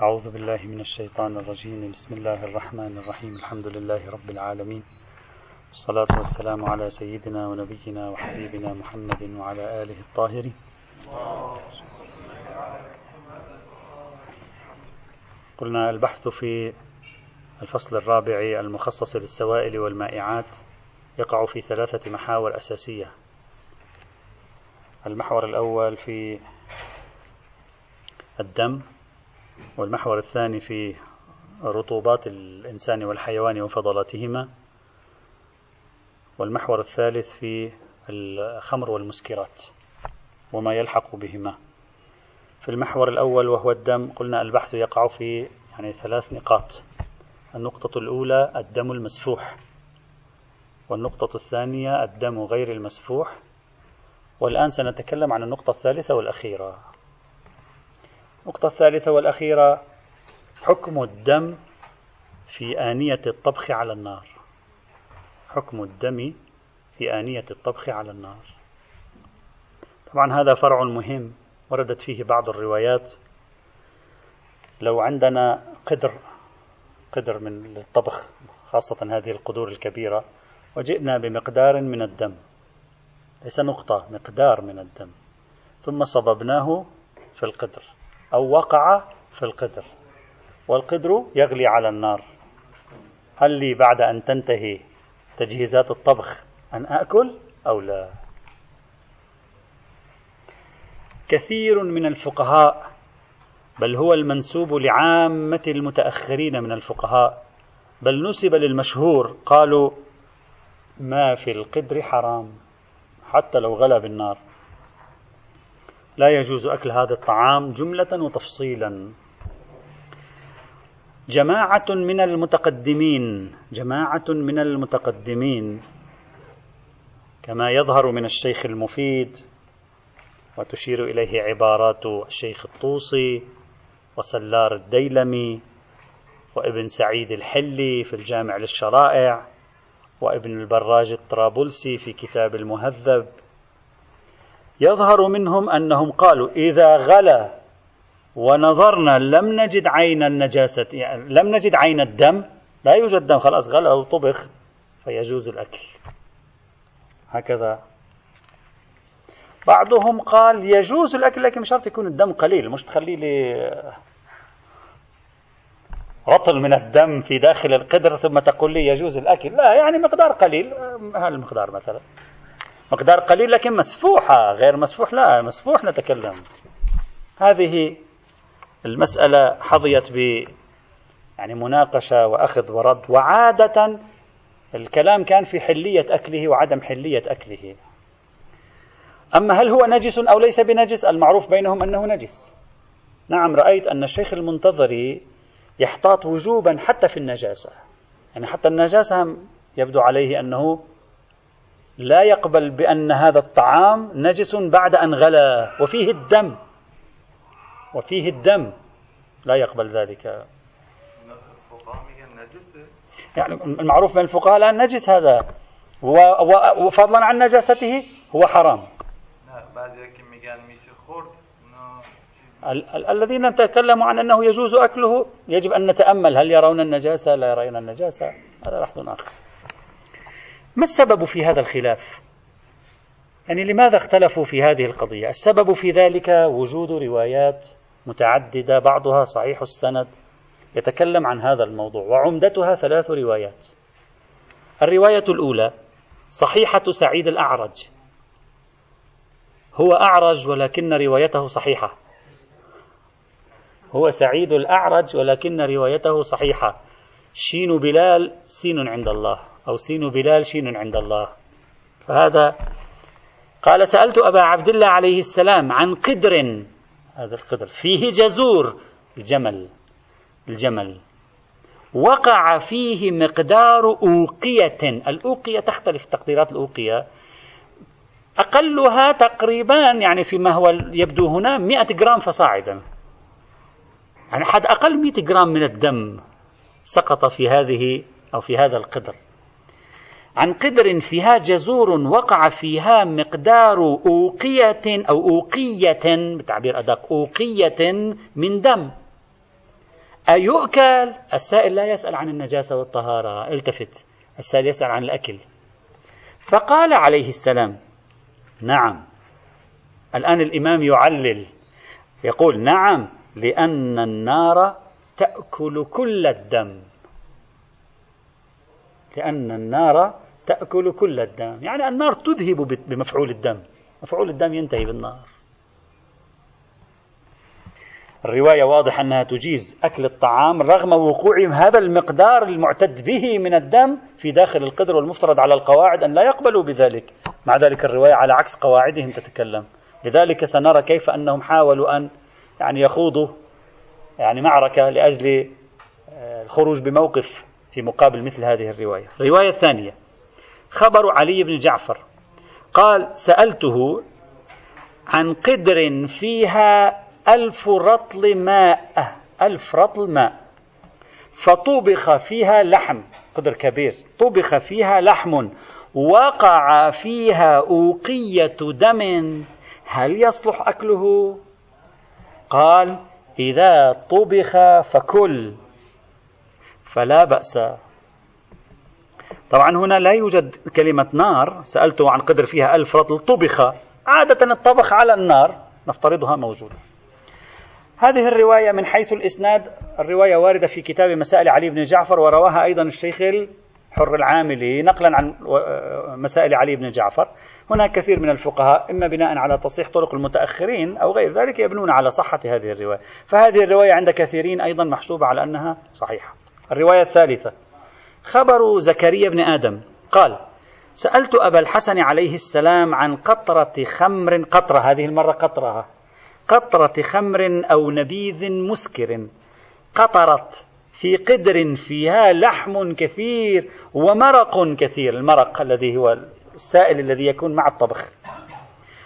أعوذ بالله من الشيطان الرجيم. بسم الله الرحمن الرحيم. الحمد لله رب العالمين. والصلاة والسلام على سيدنا ونبينا وحبيبنا محمد وعلى آله الطاهرين. قلنا البحث في الفصل الرابع المخصص للسوائل والمائعات يقع في ثلاثة محاور أساسية. المحور الأول في الدم والمحور الثاني في رطوبات الإنسان والحيوان وفضلاتهما. والمحور الثالث في الخمر والمسكرات وما يلحق بهما. في المحور الأول وهو الدم قلنا البحث يقع في يعني ثلاث نقاط. النقطة الأولى الدم المسفوح. والنقطة الثانية الدم غير المسفوح. والآن سنتكلم عن النقطة الثالثة والأخيرة. النقطة الثالثة والأخيرة حكم الدم في آنية الطبخ على النار. حكم الدم في آنية الطبخ على النار. طبعا هذا فرع مهم وردت فيه بعض الروايات. لو عندنا قدر قدر من الطبخ خاصة هذه القدور الكبيرة وجئنا بمقدار من الدم. ليس نقطة مقدار من الدم. ثم صببناه في القدر. أو وقع في القدر. والقدر يغلي على النار. هل لي بعد أن تنتهي تجهيزات الطبخ أن آكل أو لا؟ كثير من الفقهاء بل هو المنسوب لعامة المتأخرين من الفقهاء بل نسب للمشهور قالوا ما في القدر حرام حتى لو غلى بالنار. لا يجوز أكل هذا الطعام جملة وتفصيلا. جماعة من المتقدمين جماعة من المتقدمين كما يظهر من الشيخ المفيد وتشير إليه عبارات الشيخ الطوسي وسلار الديلمي وابن سعيد الحلي في الجامع للشرائع وابن البراج الطرابلسي في كتاب المهذب. يظهر منهم أنهم قالوا إذا غلا ونظرنا لم نجد عين النجاسة يعني لم نجد عين الدم لا يوجد دم خلاص غلا وطبخ فيجوز الأكل. هكذا. بعضهم قال يجوز الأكل لكن شرط يكون الدم قليل مش تخلي لي رطل من الدم في داخل القدر ثم تقول لي يجوز الأكل. لا يعني مقدار قليل هذا المقدار مثلا. مقدار قليل لكن مسفوحة غير مسفوح لا مسفوح نتكلم. هذه المسألة حظيت ب يعني مناقشة وأخذ ورد وعادة الكلام كان في حلية أكله وعدم حلية أكله. أما هل هو نجس أو ليس بنجس؟ المعروف بينهم أنه نجس. نعم رأيت أن الشيخ المنتظري يحتاط وجوبا حتى في النجاسة. يعني حتى النجاسة يبدو عليه أنه لا يقبل بأن هذا الطعام نجس بعد أن غلى. وفيه الدم. وفيه الدم. لا يقبل ذلك. يعني المعروف بين الفقهاء الآن نجس هذا. وفضلا عن نجاسته هو حرام. الذين تكلموا عن أنه يجوز أكله يجب أن نتأمل هل يرون النجاسة لا يرون النجاسة. هذا بحث آخر. ما السبب في هذا الخلاف؟ يعني لماذا اختلفوا في هذه القضية؟ السبب في ذلك وجود روايات متعددة بعضها صحيح السند يتكلم عن هذا الموضوع وعمدتها ثلاث روايات. الرواية الأولى صحيحة سعيد الأعرج. هو أعرج ولكن روايته صحيحة. هو سعيد الأعرج ولكن روايته صحيحة. شين بلال سين عند الله. أو سين بلال شين عند الله. فهذا قال سألت أبا عبد الله عليه السلام عن قدر هذا القدر فيه جزور الجمل الجمل. وقع فيه مقدار أوقية الأوقية تختلف تقديرات الأوقية أقلها تقريبا يعني فيما هو يبدو هنا 100 جرام فصاعدا. يعني حد أقل 100 جرام من الدم سقط في هذه أو في هذا القدر. عن قدر فيها جزور وقع فيها مقدار أوقية أو أوقية بتعبير أدق أوقية من دم. أيؤكل؟ السائل لا يسأل عن النجاسة والطهارة التفت. السائل يسأل عن الأكل. فقال عليه السلام نعم. الآن الإمام يعلل. يقول نعم لأن النار تأكل كل الدم. لأن النار تأكل كل الدم. يعني النار تذهب بمفعول الدم. مفعول الدم ينتهي بالنار. الرواية واضح أنها تجيز أكل الطعام رغم وقوع هذا المقدار المعتد به من الدم في داخل القدر والمفترض على القواعد أن لا يقبلوا بذلك. مع ذلك الرواية على عكس قواعدهم تتكلم. لذلك سنرى كيف أنهم حاولوا أن يعني يخوضوا يعني معركة لأجل آه، الخروج بموقف في مقابل مثل هذه الرواية. الرواية الثانية خبر علي بن جعفر. قال سألته عن قدر فيها ألف رطل ماء ألف رطل ماء. فطبخ فيها لحم قدر كبير. طبخ فيها لحم وقع فيها أوقية دم. هل يصلح أكله؟ قال إذا طبخ فكل. فلا بأس. طبعا هنا لا يوجد كلمة نار. سألته عن قدر فيها ألف رطل. طبخ. عادة الطبخ على النار. نفترضها موجودة. هذه الرواية من حيث الإسناد. الرواية واردة في كتاب مسائل علي بن جعفر ورواها أيضا الشيخ الحر العاملي نقلا عن مسائل علي بن جعفر. هناك كثير من الفقهاء إما بناء على تصحيح طرق المتأخرين أو غير ذلك يبنون على صحة هذه الرواية. فهذه الرواية عند كثيرين أيضا محسوبة على أنها صحيحة. الرواية الثالثة. خبر زكريا بن آدم. قال سألت أبا الحسن عليه السلام عن قطرة خمر قطرة هذه المرة قطرة قطرة خمر أو نبيذ مسكر. قطرت في قدر فيها لحم كثير ومرق كثير. المرق الذي هو السائل الذي يكون مع الطبخ.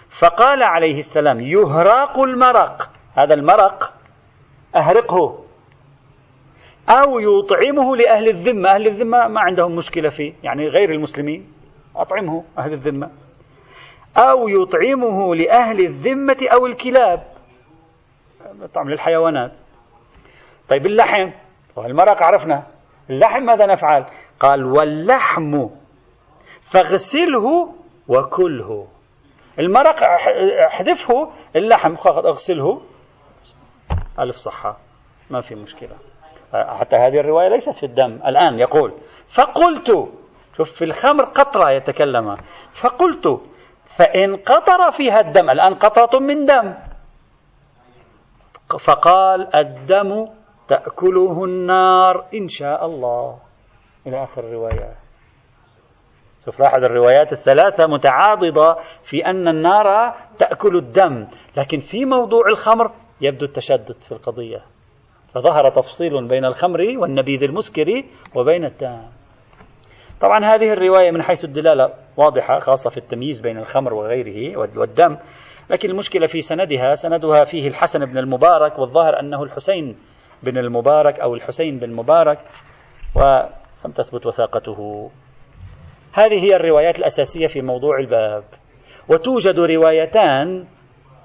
فقال عليه السلام يهراق المرق. هذا المرق أهرقه. أو يطعمه لأهل الذمة. أهل الذمة ما عندهم مشكلة فيه يعني غير المسلمين. أطعمه أهل الذمة. أو يطعمه لأهل الذمة أو الكلاب. طعم للحيوانات. طيب اللحم المرق عرفنا؟ اللحم ماذا نفعل؟ قال واللحم فاغسله وكله. المرق احذفه اللحم اغسله. ألف صحة ما في مشكلة. حتى هذه الرواية ليست في الدم الآن يقول فقلت شوف في الخمر قطرة يتكلم فقلت فإن قطر فيها الدم الآن قطرة من دم. فقال الدم تأكله النار إن شاء الله. إلى آخر الروايات شوف لاحظ الروايات الثلاثة متعاضدة في أن النار تأكل الدم لكن في موضوع الخمر يبدو التشدد في القضية. فظهر تفصيل بين الخمر والنبيذ المسكر وبين الدم طبعا هذه الرواية من حيث الدلالة واضحة خاصة في التمييز بين الخمر وغيره والدم. لكن المشكلة في سندها سندها فيه الحسن بن المبارك والظاهر أنه الحسين بن المبارك أو الحسين بن مبارك ولم تثبت وثاقته. هذه هي الروايات الأساسية في موضوع الباب. وتوجد روايتان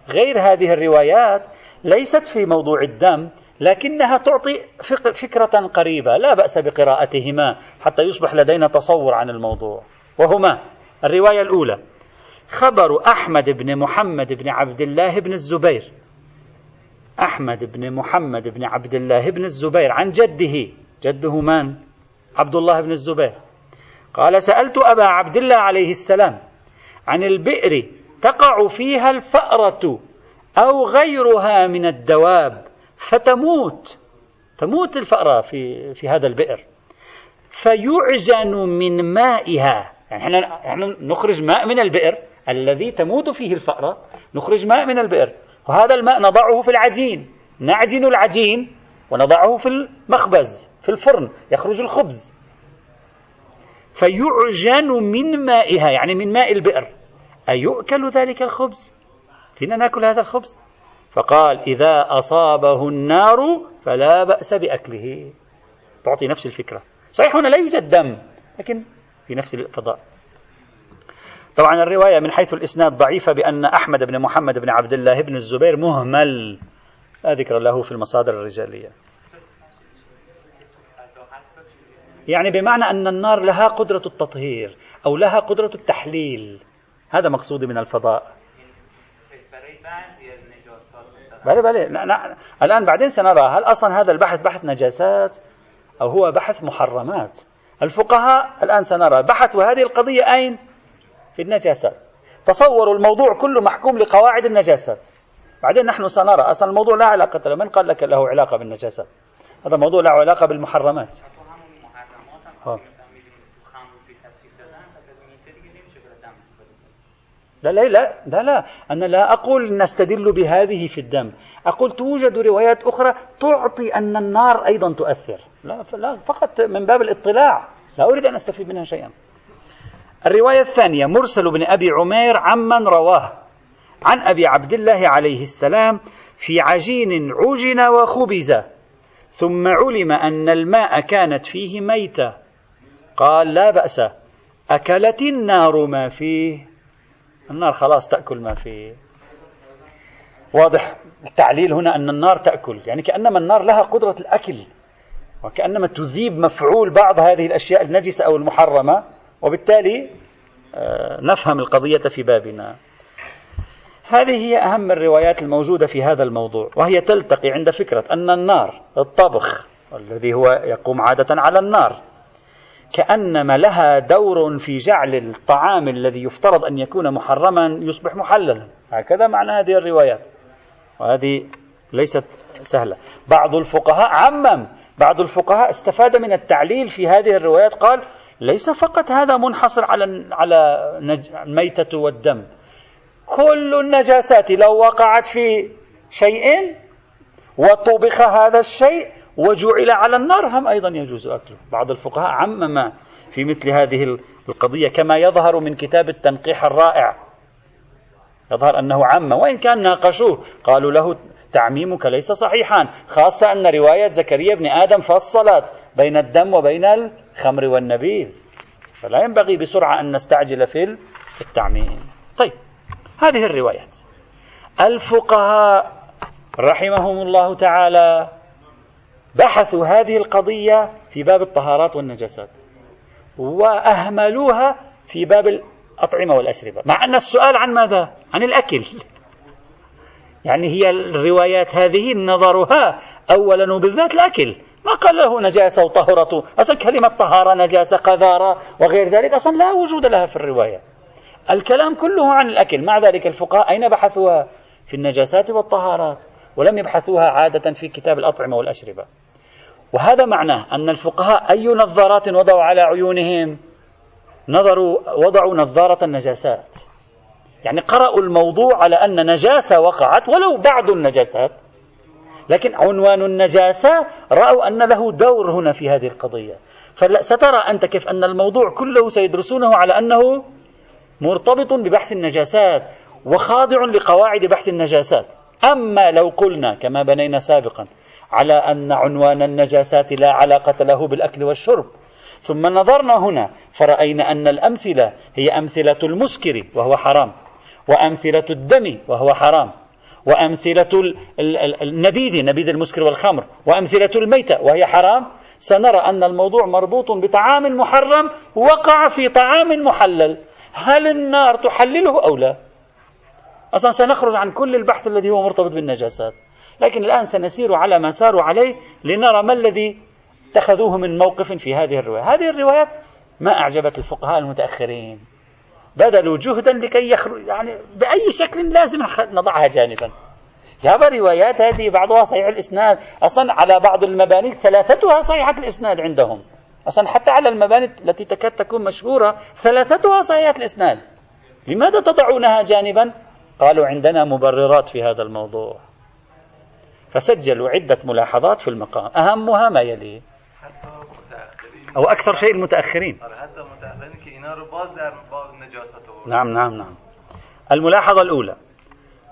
غير هذه الروايات ليست في موضوع الدم لكنها تعطي فكرة قريبة لا بأس بقراءتهما حتى يصبح لدينا تصور عن الموضوع. وهما الرواية الأولى خبر أحمد بن محمد بن عبد الله بن الزبير. أحمد بن محمد بن عبد الله بن الزبير عن جده. جده من؟ عبد الله بن الزبير. قال سألت أبا عبد الله عليه السلام عن البئر تقع فيها الفأرة أو غيرها من الدواب. فتموت. تموت الفأرة في في هذا البئر. فيعجن من مائها. يعني إحنا إحنا نخرج ماء من البئر الذي تموت فيه الفأرة. نخرج ماء من البئر. وهذا الماء نضعه في العجين. نعجن العجين ونضعه في المخبز في الفرن. يخرج الخبز. فيعجن من مائها يعني من ماء البئر. أيؤكل ذلك الخبز؟ فينا نأكل هذا الخبز؟ فقال إذا أصابه النار فلا بأس بأكله. تعطي نفس الفكرة. صحيح هنا لا يوجد دم لكن في نفس الفضاء. طبعا الرواية من حيث الإسناد ضعيفة بأن أحمد بن محمد بن عبد الله بن الزبير مهمل. لا ذكر له في المصادر الرجالية. يعني بمعنى أن النار لها قدرة التطهير أو لها قدرة التحليل. هذا مقصودي من الفضاء. بلى بلى. الآن بعدين سنرى هل أصلا هذا البحث بحث نجاسات أو هو بحث محرمات؟ الفقهاء الآن سنرى بحثوا هذه القضية أين؟ في النجاسات تصوروا الموضوع كله محكوم لقواعد النجاسات. بعدين نحن سنرى أصلا الموضوع لا علاقة له. من قال لك له علاقة بالنجاسات هذا موضوع له علاقة بالمحرمات. لا لا لا لا لا. أنا لا أقول نستدل بهذه في الدم. أقول توجد روايات أخرى تعطي أن النار أيضا تؤثر. لا, لا فقط من باب الاطلاع. لا أريد أن أستفيد منها شيئا. الرواية الثانية مرسل بن أبي عمير عمن رواه عن أبي عبد الله عليه السلام في عجين عجن وخبز. ثم علم أن الماء كانت فيه ميتة. قال لا بأس. أكلت النار ما فيه؟ النار خلاص تأكل ما فيه واضح التعليل هنا أن النار تأكل. يعني كأنما النار لها قدرة الأكل وكأنما تذيب مفعول بعض هذه الأشياء النجسة أو المحرمة وبالتالي آه، نفهم القضية في بابنا. هذه هي أهم الروايات الموجودة في هذا الموضوع وهي تلتقي عند فكرة أن النار الطبخ الذي هو يقوم عادة على النار كأنما لها دور في جعل الطعام الذي يفترض أن يكون محرما يصبح محللا. هكذا معنى هذه الروايات. وهذه ليست سهلة. بعض الفقهاء عمم بعض الفقهاء استفاد من التعليل في هذه الروايات قال ليس فقط هذا منحصر على على الميتة والدم. كل النجاسات لو وقعت في شيء وطبخ هذا الشيء وجعل على النار هم أيضا يجوز أكله. بعض الفقهاء عمم في مثل هذه القضية كما يظهر من كتاب التنقيح الرائع. يظهر أنه عم وإن كان ناقشوه قالوا له تعميمك ليس صحيحا. خاصة أن رواية زكريا بن آدم فصلت بين الدم وبين الخمر والنبيذ. فلا ينبغي بسرعة أن نستعجل في التعميم. طيب هذه الروايات. الفقهاء رحمهم الله تعالى بحثوا هذه القضية في باب الطهارات والنجاسات وأهملوها في باب الأطعمة والأشربة مع أن السؤال عن ماذا؟ عن الأكل. يعني هي الروايات هذه نظرها أولا وبالذات الأكل. ما قال له نجاسة وطهرته أصلا كلمة طهارة نجاسة قذارة وغير ذلك أصلا لا وجود لها في الرواية. الكلام كله عن الأكل. مع ذلك الفقهاء أين بحثوها؟ في النجاسات والطهارات. ولم يبحثوها عادة في كتاب الأطعمة والأشربة. وهذا معناه أن الفقهاء أي نظارات وضعوا على عيونهم نظروا وضعوا نظارة النجاسات. يعني قرأوا الموضوع على أن نجاسة وقعت ولو بعض النجاسات لكن عنوان النجاسة رأوا أن له دور هنا في هذه القضية. فسترى أنت كيف أن الموضوع كله سيدرسونه على أنه مرتبط ببحث النجاسات وخاضع لقواعد بحث النجاسات. أما لو قلنا كما بنينا سابقا على أن عنوان النجاسات لا علاقة له بالأكل والشرب ثم نظرنا هنا فرأينا أن الأمثلة هي أمثلة المسكر وهو حرام وأمثلة الدم وهو حرام وأمثلة النبيذ نبيذ المسكر والخمر وأمثلة الميتة وهي حرام. سنرى أن الموضوع مربوط بطعام محرم وقع في طعام محلل. هل النار تحلله أو لا؟ أصلا سنخرج عن كل البحث الذي هو مرتبط بالنجاسات. لكن الآن سنسير على ما ساروا عليه لنرى ما الذي اتخذوه من موقف في هذه الرواية. هذه الروايات ما أعجبت الفقهاء المتأخرين. بذلوا جهدا لكي يخرج يعني بأي شكل لازم نضعها جانبا. يابا روايات هذه بعضها صحيح الإسناد. أصلا على بعض المباني ثلاثتها صحيحة الإسناد عندهم. أصلا حتى على المباني التي تكاد تكون مشهورة ثلاثتها صحيحة الإسناد. لماذا تضعونها جانبا؟ قالوا عندنا مبررات في هذا الموضوع. فسجلوا عدة ملاحظات في المقام. أهمها ما يلي. أو أكثر شيء المتأخرين. نعم نعم نعم. الملاحظة الأولى.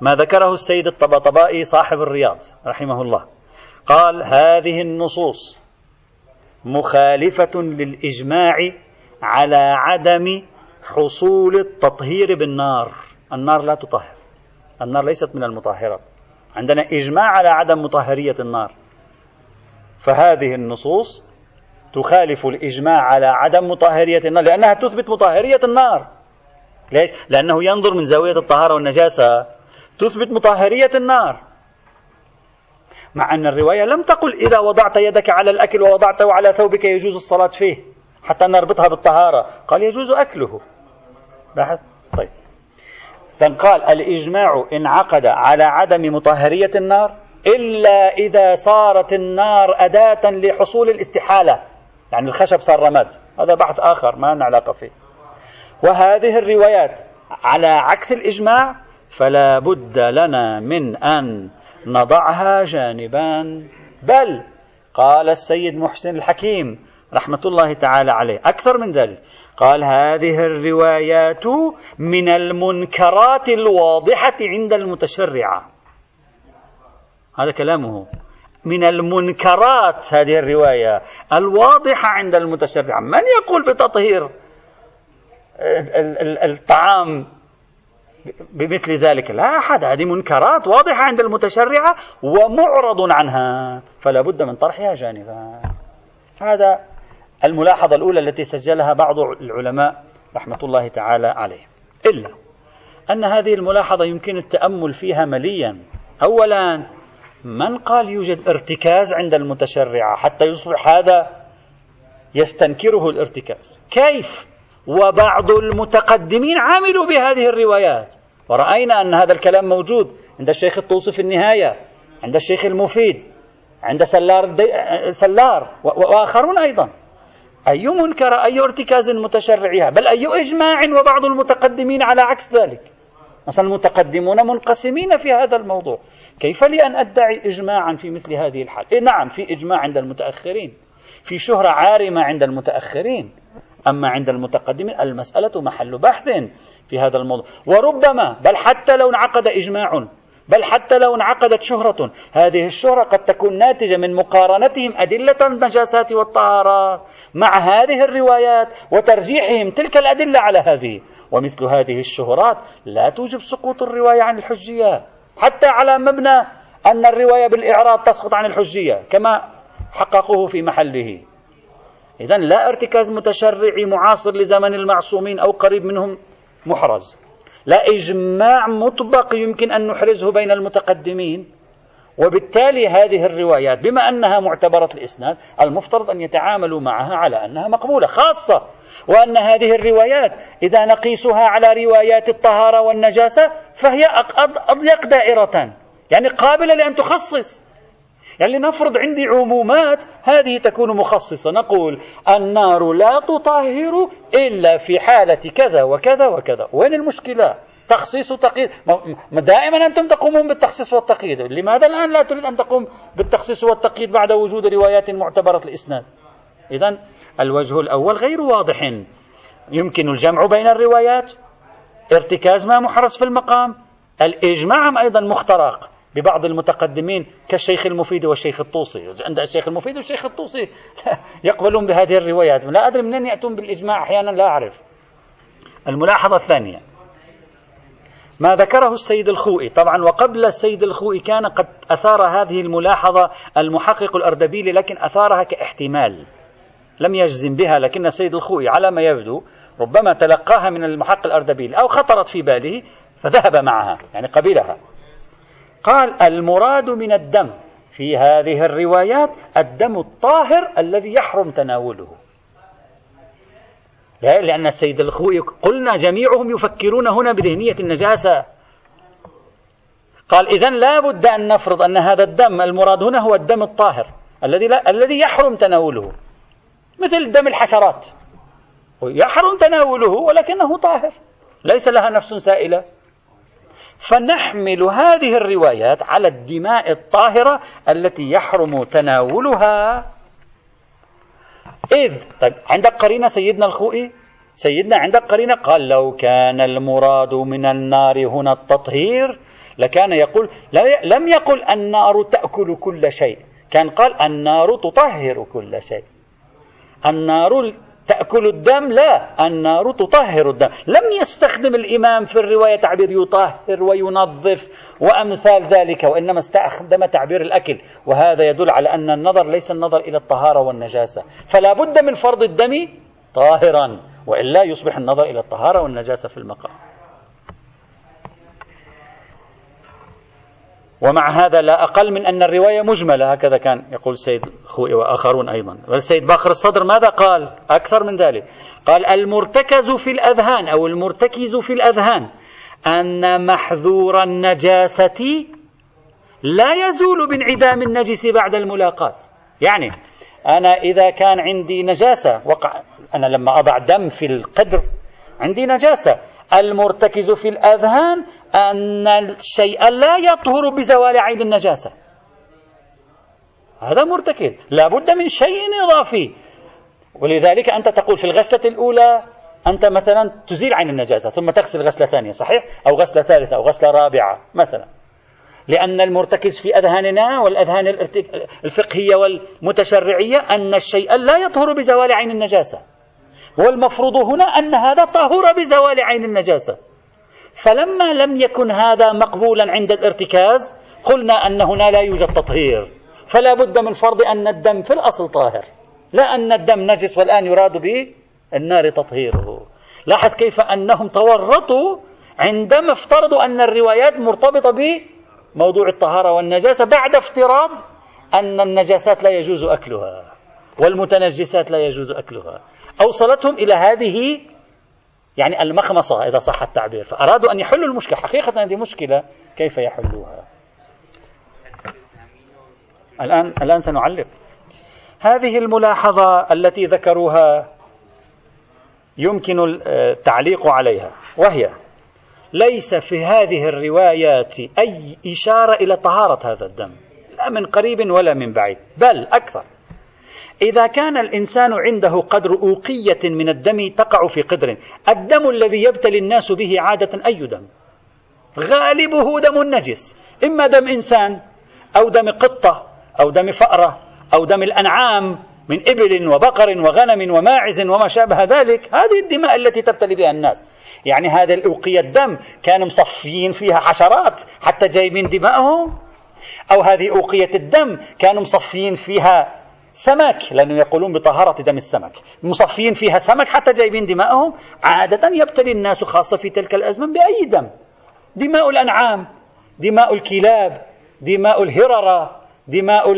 ما ذكره السيد الطبطبائي صاحب الرياض رحمه الله. قال هذه النصوص مخالفة للإجماع على عدم حصول التطهير بالنار. النار لا تطهر. النار ليست من المطهرات عندنا إجماع على عدم مطهرية النار. فهذه النصوص تخالف الإجماع على عدم مطهرية النار لأنها تثبت مطهرية النار. ليش؟ لأنه ينظر من زاوية الطهارة والنجاسة تثبت مطهرية النار. مع أن الرواية لم تقل إذا وضعت يدك على الأكل ووضعته على ثوبك يجوز الصلاة فيه حتى نربطها بالطهارة. قال يجوز أكله. لاحظ؟ قال الإجماع انعقد على عدم مطهرية النار إلا إذا صارت النار أداة لحصول الاستحالة. يعني الخشب صار رماد. هذا بحث آخر ما لنا علاقة فيه. وهذه الروايات على عكس الإجماع فلا بد لنا من أن نضعها جانبا. بل قال السيد محسن الحكيم رحمة الله تعالى عليه أكثر من ذلك. قال هذه الروايات من المنكرات الواضحة عند المتشرعة. هذا كلامه. من المنكرات هذه الرواية الواضحة عند المتشرع من يقول بتطهير الطعام بمثل ذلك؟ لا أحد. هذه منكرات واضحة عند المتشرعة ومعرض عنها. فلا بد من طرحها جانبا. هذا الملاحظة الأولى التي سجلها بعض العلماء رحمة الله تعالى عليه. إلا أن هذه الملاحظة يمكن التأمل فيها مليا. أولا من قال يوجد ارتكاز عند المتشرعة حتى يصبح هذا يستنكره الارتكاز؟ كيف؟ وبعض المتقدمين عملوا بهذه الروايات. ورأينا أن هذا الكلام موجود عند الشيخ الطوسي في النهاية عند الشيخ المفيد عند سلار, سلار وآخرون أيضا. أي منكر أي ارتكاز متشرعها بل أي إجماع وبعض المتقدمين على عكس ذلك. مثلا المتقدمون منقسمين في هذا الموضوع. كيف لي أن أدعي إجماعا في مثل هذه الحال؟ إيه نعم في إجماع عند المتأخرين. في شهرة عارمة عند المتأخرين. أما عند المتقدمين المسألة محل بحث في هذا الموضوع. وربما بل حتى لو انعقد إجماع بل حتى لو انعقدت شهرة هذه الشهرة قد تكون ناتجة من مقارنتهم أدلة النجاسات والطهارات مع هذه الروايات وترجيحهم تلك الأدلة على هذه. ومثل هذه الشهرات لا توجب سقوط الرواية عن الحجية. حتى على مبنى أن الرواية بالإعراض تسقط عن الحجية كما حققوه في محله. إذا لا ارتكاز متشرعي معاصر لزمن المعصومين أو قريب منهم محرز. لا إجماع مطبق يمكن أن نحرزه بين المتقدمين. وبالتالي هذه الروايات بما أنها معتبرة الإسناد المفترض أن يتعاملوا معها على أنها مقبولة خاصة وأن هذه الروايات إذا نقيسها على روايات الطهارة والنجاسة فهي أضيق دائرة. يعني قابلة لأن تخصص. يعني لنفرض عندي عمومات هذه تكون مخصصة. نقول النار لا تطهر إلا في حالة كذا وكذا وكذا. وين المشكلة؟ تخصيص وتقييد. دائما أنتم تقومون بالتخصيص والتقييد. لماذا الآن لا تريد أن تقوم بالتخصيص والتقييد بعد وجود روايات معتبرة الإسناد؟ إذا الوجه الأول غير واضح. يمكن الجمع بين الروايات ارتكاز ما محرز في المقام الإجماع أيضا مخترق. ببعض المتقدمين كالشيخ المفيد والشيخ الطوسي. عند الشيخ المفيد والشيخ الطوسي يقبلون بهذه الروايات. لا أدري منين يأتون بالإجماع أحيانا لا أعرف. الملاحظة الثانية. ما ذكره السيد الخوئي. طبعا وقبل السيد الخوئي كان قد أثار هذه الملاحظة المحقق الأردبيلي لكن أثارها كاحتمال. لم يجزم بها لكن السيد الخوئي على ما يبدو ربما تلقاها من المحقق الأردبيلي أو خطرت في باله فذهب معها يعني قبلها. قال المراد من الدم في هذه الروايات الدم الطاهر الذي يحرم تناوله. لا لأن السيد الخوي قلنا جميعهم يفكرون هنا بذهنية النجاسة. قال إذا لا بد أن نفرض أن هذا الدم المراد هنا هو الدم الطاهر الذي لا الذي يحرم تناوله. مثل دم الحشرات. يحرم تناوله ولكنه طاهر. ليس لها نفس سائلة. فنحمل هذه الروايات على الدماء الطاهرة التي يحرم تناولها. إذ طيب عندك قرينة سيدنا الخوئي؟ سيدنا عندك قرينة قال لو كان المراد من النار هنا التطهير لكان يقول لم يقل النار تأكل كل شيء كان قال النار تطهر كل شيء. النار تأكل الدم؟ لا النار تطهر الدم. لم يستخدم الإمام في الرواية تعبير يطهر وينظف وأمثال ذلك وإنما استخدم تعبير الأكل. وهذا يدل على أن النظر ليس النظر إلى الطهارة والنجاسة. فلا بد من فرض الدم طاهرا وإلا يصبح النظر إلى الطهارة والنجاسة في المقام. ومع هذا لا أقل من أن الرواية مجملة. هكذا كان يقول السيد خوئي وآخرون أيضا. والسيد باقر الصدر ماذا قال؟ أكثر من ذلك. قال المرتكز في الأذهان أو المرتكز في الأذهان أن محذور النجاسة لا يزول بانعدام النجس بعد الملاقاة يعني أنا إذا كان عندي نجاسة وقع أنا لما أضع دم في القدر عندي نجاسة. المرتكز في الأذهان أن الشيء لا يطهر بزوال عين النجاسة. هذا مرتكز لا بد من شيء إضافي. ولذلك أنت تقول في الغسلة الأولى أنت مثلا تزيل عين النجاسة ثم تغسل غسلة ثانية صحيح؟ أو غسلة ثالثة أو غسلة رابعة مثلا. لأن المرتكز في أذهاننا والأذهان الفقهية والمتشرعية أن الشيء لا يطهر بزوال عين النجاسة. والمفروض هنا أن هذا طهر بزوال عين النجاسة. فلما لم يكن هذا مقبولا عند الارتكاز قلنا أن هنا لا يوجد تطهير. فلا بد من فرض أن الدم في الأصل طاهر. لا أن الدم نجس والآن يراد به النار تطهيره. لاحظ كيف أنهم تورطوا عندما افترضوا أن الروايات مرتبطة بموضوع الطهارة والنجاسة بعد افتراض أن النجاسات لا يجوز أكلها والمتنجسات لا يجوز أكلها. أوصلتهم إلى هذه يعني المخمصة إذا صح التعبير. فأرادوا أن يحلوا المشكلة. حقيقة هذه مشكلة كيف يحلوها؟ الآن الآن سنعلق. هذه الملاحظة التي ذكروها يمكن التعليق عليها. وهي ليس في هذه الروايات أي إشارة إلى طهارة هذا الدم. لا من قريب ولا من بعيد بل أكثر. إذا كان الإنسان عنده قدر أوقية من الدم تقع في قدر الدم الذي يبتلي الناس به عادة أي دم؟ غالبه دم نجس إما دم إنسان أو دم قطة أو دم فأرة أو دم الأنعام من إبل وبقر وغنم وماعز وما شابه ذلك. هذه الدماء التي تبتلي بها الناس. يعني هذه الأوقية الدم كانوا مصفيين فيها حشرات حتى جايبين دماءهم أو هذه أوقية الدم كانوا مصفيين فيها سمك. لأنه يقولون بطهارة دم السمك. مصفين فيها سمك حتى جايبين دماءهم عادة يبتلي الناس خاصة في تلك الأزمنة بأي دم. دماء الأنعام دماء الكلاب دماء الهررة دماء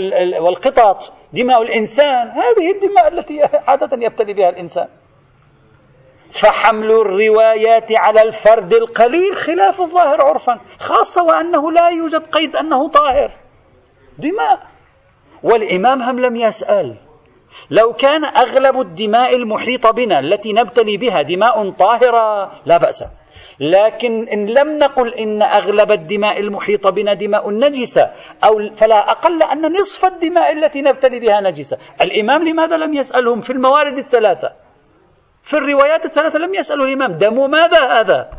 والقطط دماء الإنسان. هذه الدماء التي عادة يبتلي بها الإنسان. فحمل الروايات على الفرد القليل خلاف الظاهر عرفا خاصة وأنه لا يوجد قيد أنه طاهر. دماء. والإمام هم لم يسأل. لو كان أغلب الدماء المحيطة بنا التي نبتلي بها دماء طاهرة لا بأس. لكن إن لم نقل إن أغلب الدماء المحيطة بنا دماء نجسة أو فلا أقل أن نصف الدماء التي نبتلي بها نجسة. الإمام لماذا لم يسألهم؟ في الموارد الثلاثة. في الروايات الثلاثة لم يسألوا الإمام. دم ماذا هذا؟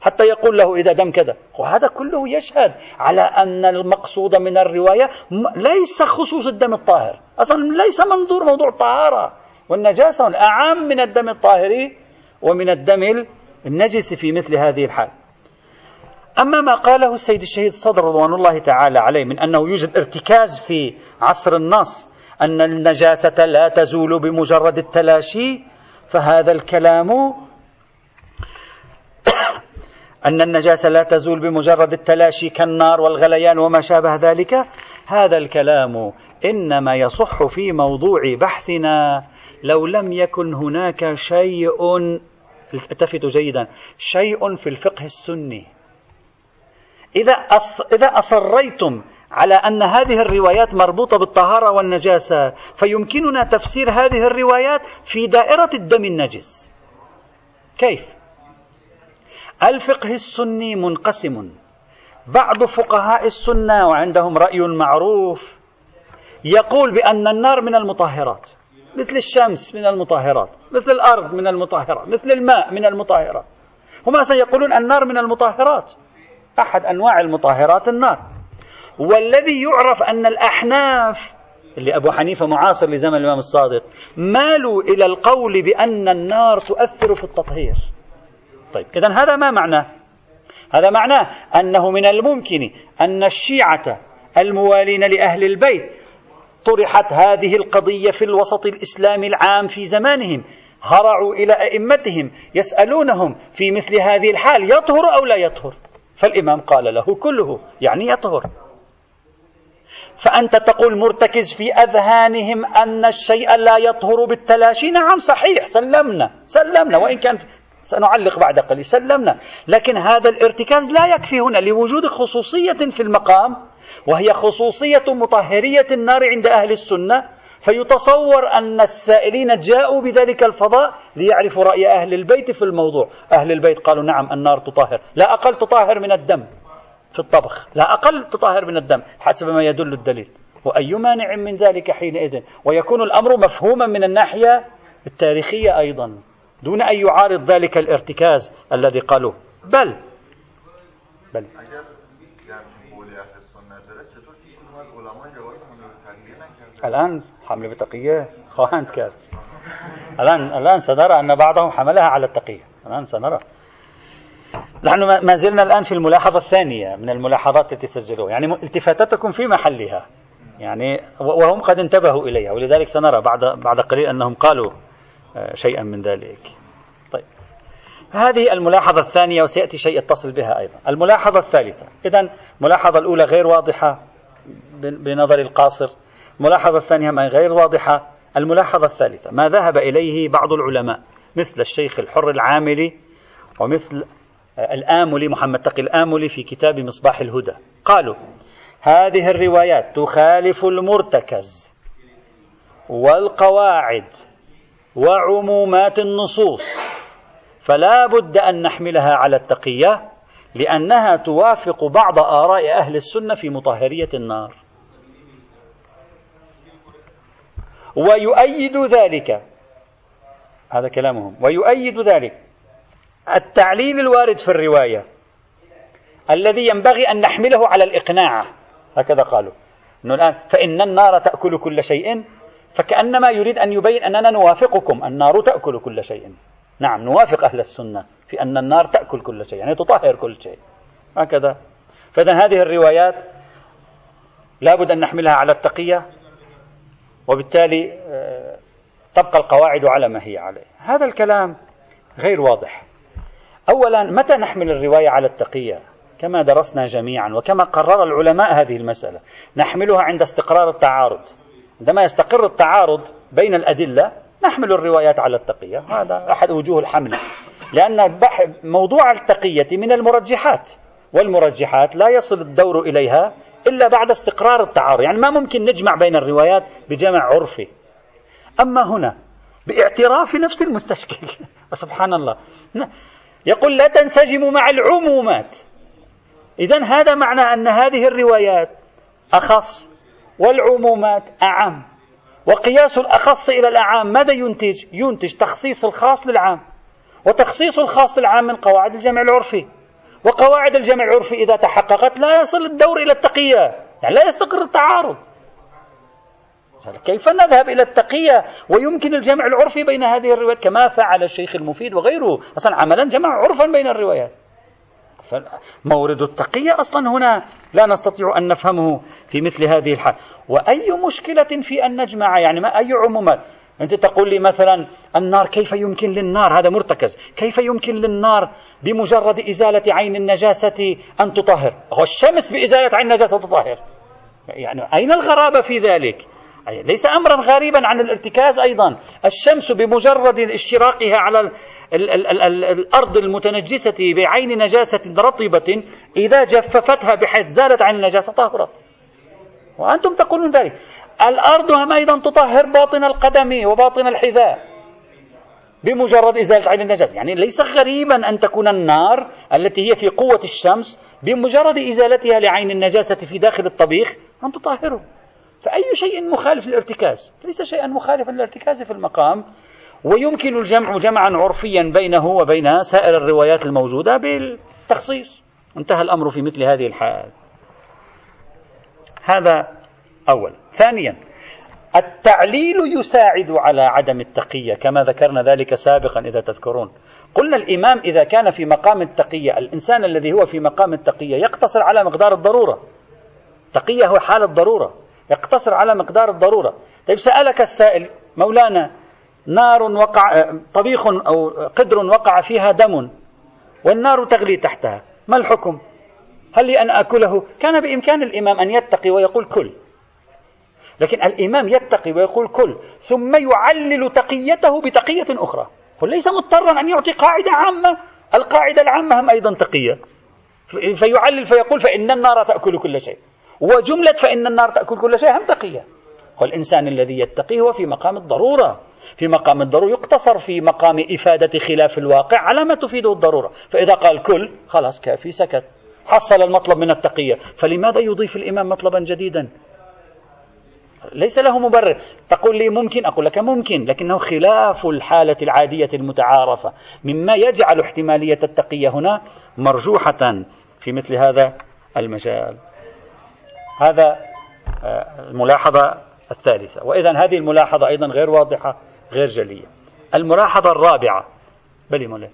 حتى يقول له إذا دم كذا. وهذا كله يشهد على أن المقصود من الرواية ليس خصوص الدم الطاهر. أصلا ليس منظور موضوع الطهارة والنجاسة أعم من الدم الطاهر ومن الدم النجس في مثل هذه الحال. أما ما قاله السيد الشهيد الصدر رضوان الله تعالى عليه من أنه يوجد ارتكاز في عصر النص أن النجاسة لا تزول بمجرد التلاشي فهذا الكلام أن النجاسة لا تزول بمجرد التلاشي كالنار والغليان وما شابه ذلك. هذا الكلام إنما يصح في موضوع بحثنا. لو لم يكن هناك شيء التفتوا جيدا شيء في الفقه السني. إذا إذا أصريتم على أن هذه الروايات مربوطة بالطهارة والنجاسة فيمكننا تفسير هذه الروايات في دائرة الدم النجس. كيف؟ الفقه السني منقسم. بعض فقهاء السنة وعندهم رأي معروف يقول بأن النار من المطهرات مثل الشمس من المطهرات مثل الأرض من المطهرات مثل الماء من المطهرات. هم سيقولون النار من المطهرات أحد أنواع المطهرات النار. والذي يعرف أن الأحناف اللي أبو حنيفة معاصر لزمن الإمام الصادق مالوا إلى القول بأن النار تؤثر في التطهير. طيب إذا هذا ما معناه؟ هذا معناه أنه من الممكن أن الشيعة الموالين لأهل البيت طرحت هذه القضية في الوسط الإسلامي العام في زمانهم هرعوا إلى أئمتهم يسألونهم في مثل هذه الحال يطهر أو لا يطهر؟ فالإمام قال له كله يعني يطهر. فأنت تقول مرتكز في أذهانهم أن الشيء لا يطهر بالتلاشي؟ نعم صحيح سلمنا سلمنا وإن كان سنعلق بعد قليل. سلمنا. لكن هذا الارتكاز لا يكفي هنا لوجود خصوصية في المقام وهي خصوصية مطهرية النار عند أهل السنة فيتصور أن السائلين جاءوا بذلك الفضاء ليعرفوا رأي أهل البيت في الموضوع. أهل البيت قالوا نعم النار تطهر. لا أقل تطهر من الدم في الطبخ. لا أقل تطهر من الدم حسب ما يدل الدليل. وأي مانع من ذلك حينئذ؟ ويكون الأمر مفهوما من الناحية التاريخية أيضا. دون أن يعارض ذلك الارتكاز الذي قالوه. بل بل. الآن حمل بتقية خواهند كرت. الآن الآن سنرى أن بعضهم حملها على التقية. الآن سنرى. نحن ما زلنا الآن في الملاحظة الثانية من الملاحظات التي سجلوها. يعني التفاتاتكم في محلها. يعني وهم قد انتبهوا إليها. ولذلك سنرى بعد بعد قليل أنهم قالوا شيئا من ذلك. طيب. هذه الملاحظة الثانية وسيأتي شيء يتصل بها أيضا. الملاحظة الثالثة. إذا الملاحظة الأولى غير واضحة بنظر القاصر. الملاحظة الثانية غير واضحة. الملاحظة الثالثة ما ذهب إليه بعض العلماء مثل الشيخ الحر العاملي ومثل الآملي محمد تقي الآملي في كتاب مصباح الهدى. قالوا هذه الروايات تخالف المرتكز والقواعد. وعمومات النصوص. فلا بد أن نحملها على التقية لأنها توافق بعض آراء أهل السنة في مطهرية النار. ويؤيد ذلك هذا كلامهم ويؤيد ذلك التعليل الوارد في الرواية الذي ينبغي أن نحمله على الإقناع. هكذا قالوا. أنه الآن فإن النار تأكل كل شيء فكأنما يريد أن يبين أننا نوافقكم. النار تأكل كل شيء. نعم نوافق أهل السنة في أن النار تأكل كل شيء يعني تطهر كل شيء. هكذا. فإذا هذه الروايات لابد أن نحملها على التقية وبالتالي آه، تبقى القواعد على ما هي عليه. هذا الكلام غير واضح. أولا متى نحمل الرواية على التقية؟ كما درسنا جميعا وكما قرر العلماء هذه المسألة. نحملها عند استقرار التعارض. عندما يستقر التعارض بين الأدلة نحمل الروايات على التقية. هذا أحد وجوه الحمل لأن موضوع التقية من المرجحات. والمرجحات لا يصل الدور إليها إلا بعد استقرار التعارض. يعني ما ممكن نجمع بين الروايات بجمع عرفي. أما هنا باعتراف نفس المستشكل. سبحان الله. يقول لا تنسجم مع العمومات. إذا هذا معنى أن هذه الروايات أخص والعمومات أعم. وقياس الأخص إلى الأعام ماذا ينتج؟ ينتج تخصيص الخاص للعام. وتخصيص الخاص للعام من قواعد الجمع العرفي. وقواعد الجمع العرفي إذا تحققت لا يصل الدور إلى التقية. يعني لا يستقر التعارض. كيف نذهب إلى التقية؟ ويمكن الجمع العرفي بين هذه الروايات كما فعل الشيخ المفيد وغيره. أصلا عملا جمع عرفا بين الروايات. مورد التقية أصلا هنا لا نستطيع أن نفهمه في مثل هذه الحال. وأي مشكلة في أن نجمع؟ يعني ما أي عمومات؟ أنت تقول لي مثلا النار كيف يمكن للنار؟ هذا مرتكز. كيف يمكن للنار بمجرد إزالة عين النجاسة أن تطهر؟ هو الشمس بإزالة عين النجاسة تطهر. يعني أين الغرابة في ذلك؟ ليس أمرا غريبا عن الارتكاز أيضا. الشمس بمجرد اشتراقها على ال ال ال ال ال الأرض المتنجسة بعين نجاسة رطبة إذا جففتها بحيث زالت عن النجاسة طهرت. وأنتم تقولون ذلك. الأرض هم أيضا تطهر باطن القدم وباطن الحذاء بمجرد إزالة عين النجاسة. يعني ليس غريبا أن تكون النار التي هي في قوة الشمس بمجرد إزالتها لعين النجاسة في داخل الطبيخ أن تطهره. فأي شيء مخالف للارتكاز ليس شيئا مخالفا للارتكاز في المقام ويمكن الجمع جمعا عرفيا بينه وبين سائر الروايات الموجودة بالتخصيص. انتهى الأمر في مثل هذه الحال. هذا أول. ثانيا التعليل يساعد على عدم التقية كما ذكرنا ذلك سابقا إذا تذكرون. قلنا الإمام إذا كان في مقام التقية الإنسان الذي هو في مقام التقية يقتصر على مقدار الضرورة. تقية هو حال الضرورة. يقتصر على مقدار الضرورة. طيب سألك السائل مولانا نار وقع طبيخ أو قدر وقع فيها دم والنار تغلي تحتها ما الحكم؟ هل لي أن أكله؟ كان بإمكان الإمام أن يتقي ويقول كل. لكن الإمام يتقي ويقول كل ثم يعلل تقيته بتقية أخرى. قل ليس مضطرا أن يعطي قاعدة عامة. القاعدة العامة هم أيضا تقية. فيعلل فيقول فإن النار تأكل كل شيء. وجملة فإن النار تأكل كل شيء هم تقية والإنسان الذي يتقي هو في مقام الضرورة. في مقام الضرورة يقتصر في مقام إفادة خلاف الواقع على ما تفيده الضرورة. فإذا قال كل خلاص كافي سكت. حصل المطلب من التقية. فلماذا يضيف الإمام مطلبا جديدا؟ ليس له مبرر. تقول لي ممكن؟ أقول لك ممكن لكنه خلاف الحالة العادية المتعارفة. مما يجعل احتمالية التقية هنا مرجوحة في مثل هذا المجال. هذا آه، الملاحظة الثالثة. وإذا هذه الملاحظة أيضا غير واضحة غير جلية. الملاحظة الرابعة. بلي مولاي.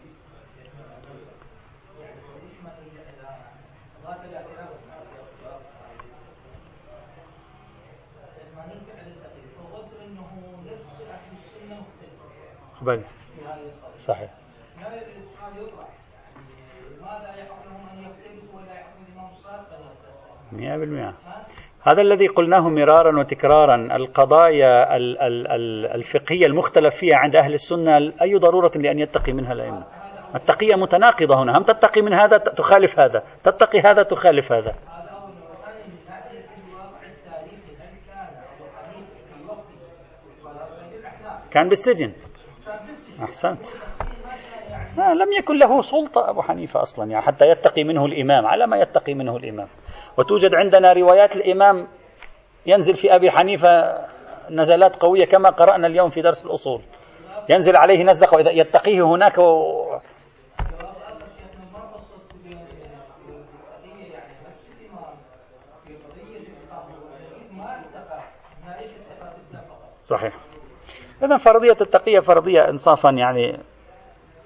بل صحيح. مئة بالمئة هذا الذي قلناه مرارا وتكرارا القضايا الفقهية المختلف فيها عند أهل السنة أي ضرورة لأن يتقي منها الأئمة؟ التقية متناقضة هنا. هم تتقي من هذا؟ تخالف هذا. تتقي هذا؟ تخالف هذا. كان بالسجن. أحسنت. لم يكن له سلطة أبو حنيفة أصلا يعني حتى يتقي منه الإمام على ما يتقي منه الإمام. وتوجد عندنا روايات الإمام ينزل في أبي حنيفة نزلات قوية كما قرأنا اليوم في درس الأصول. ينزل عليه نزلة وإذا يتقيه هناك و... صحيح. إذا فرضية التقية فرضية إنصافا يعني.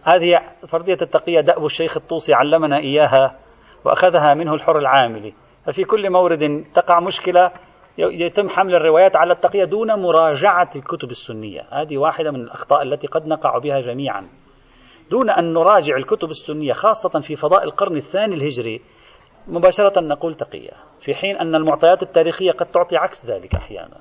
هذه فرضية التقية دأب الشيخ الطوسي علمنا إياها وأخذها منه الحر العاملي. ففي كل مورد تقع مشكلة يتم حمل الروايات على التقية دون مراجعة الكتب السنية. هذه واحدة من الأخطاء التي قد نقع بها جميعا. دون أن نراجع الكتب السنية خاصة في فضاء القرن الثاني الهجري مباشرة نقول تقية. في حين أن المعطيات التاريخية قد تعطي عكس ذلك أحيانا.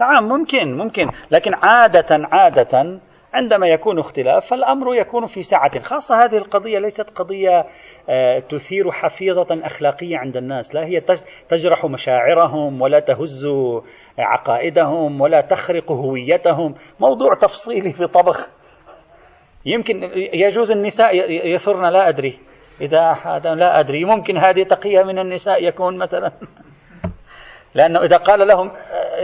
نعم ممكن ممكن. لكن عادة عادة عندما يكون اختلاف فالأمر يكون في سعة خاصة. هذه القضية ليست قضية آه، تثير حفيظة أخلاقية عند الناس. لا هي تجرح مشاعرهم ولا تهز عقائدهم ولا تخرق هويتهم. موضوع تفصيلي في طبخ. يمكن يجوز النساء يثرن لا أدري. إذا هذا لا أدري. ممكن هذه تقية من النساء يكون مثلا. لأنه إذا قال لهم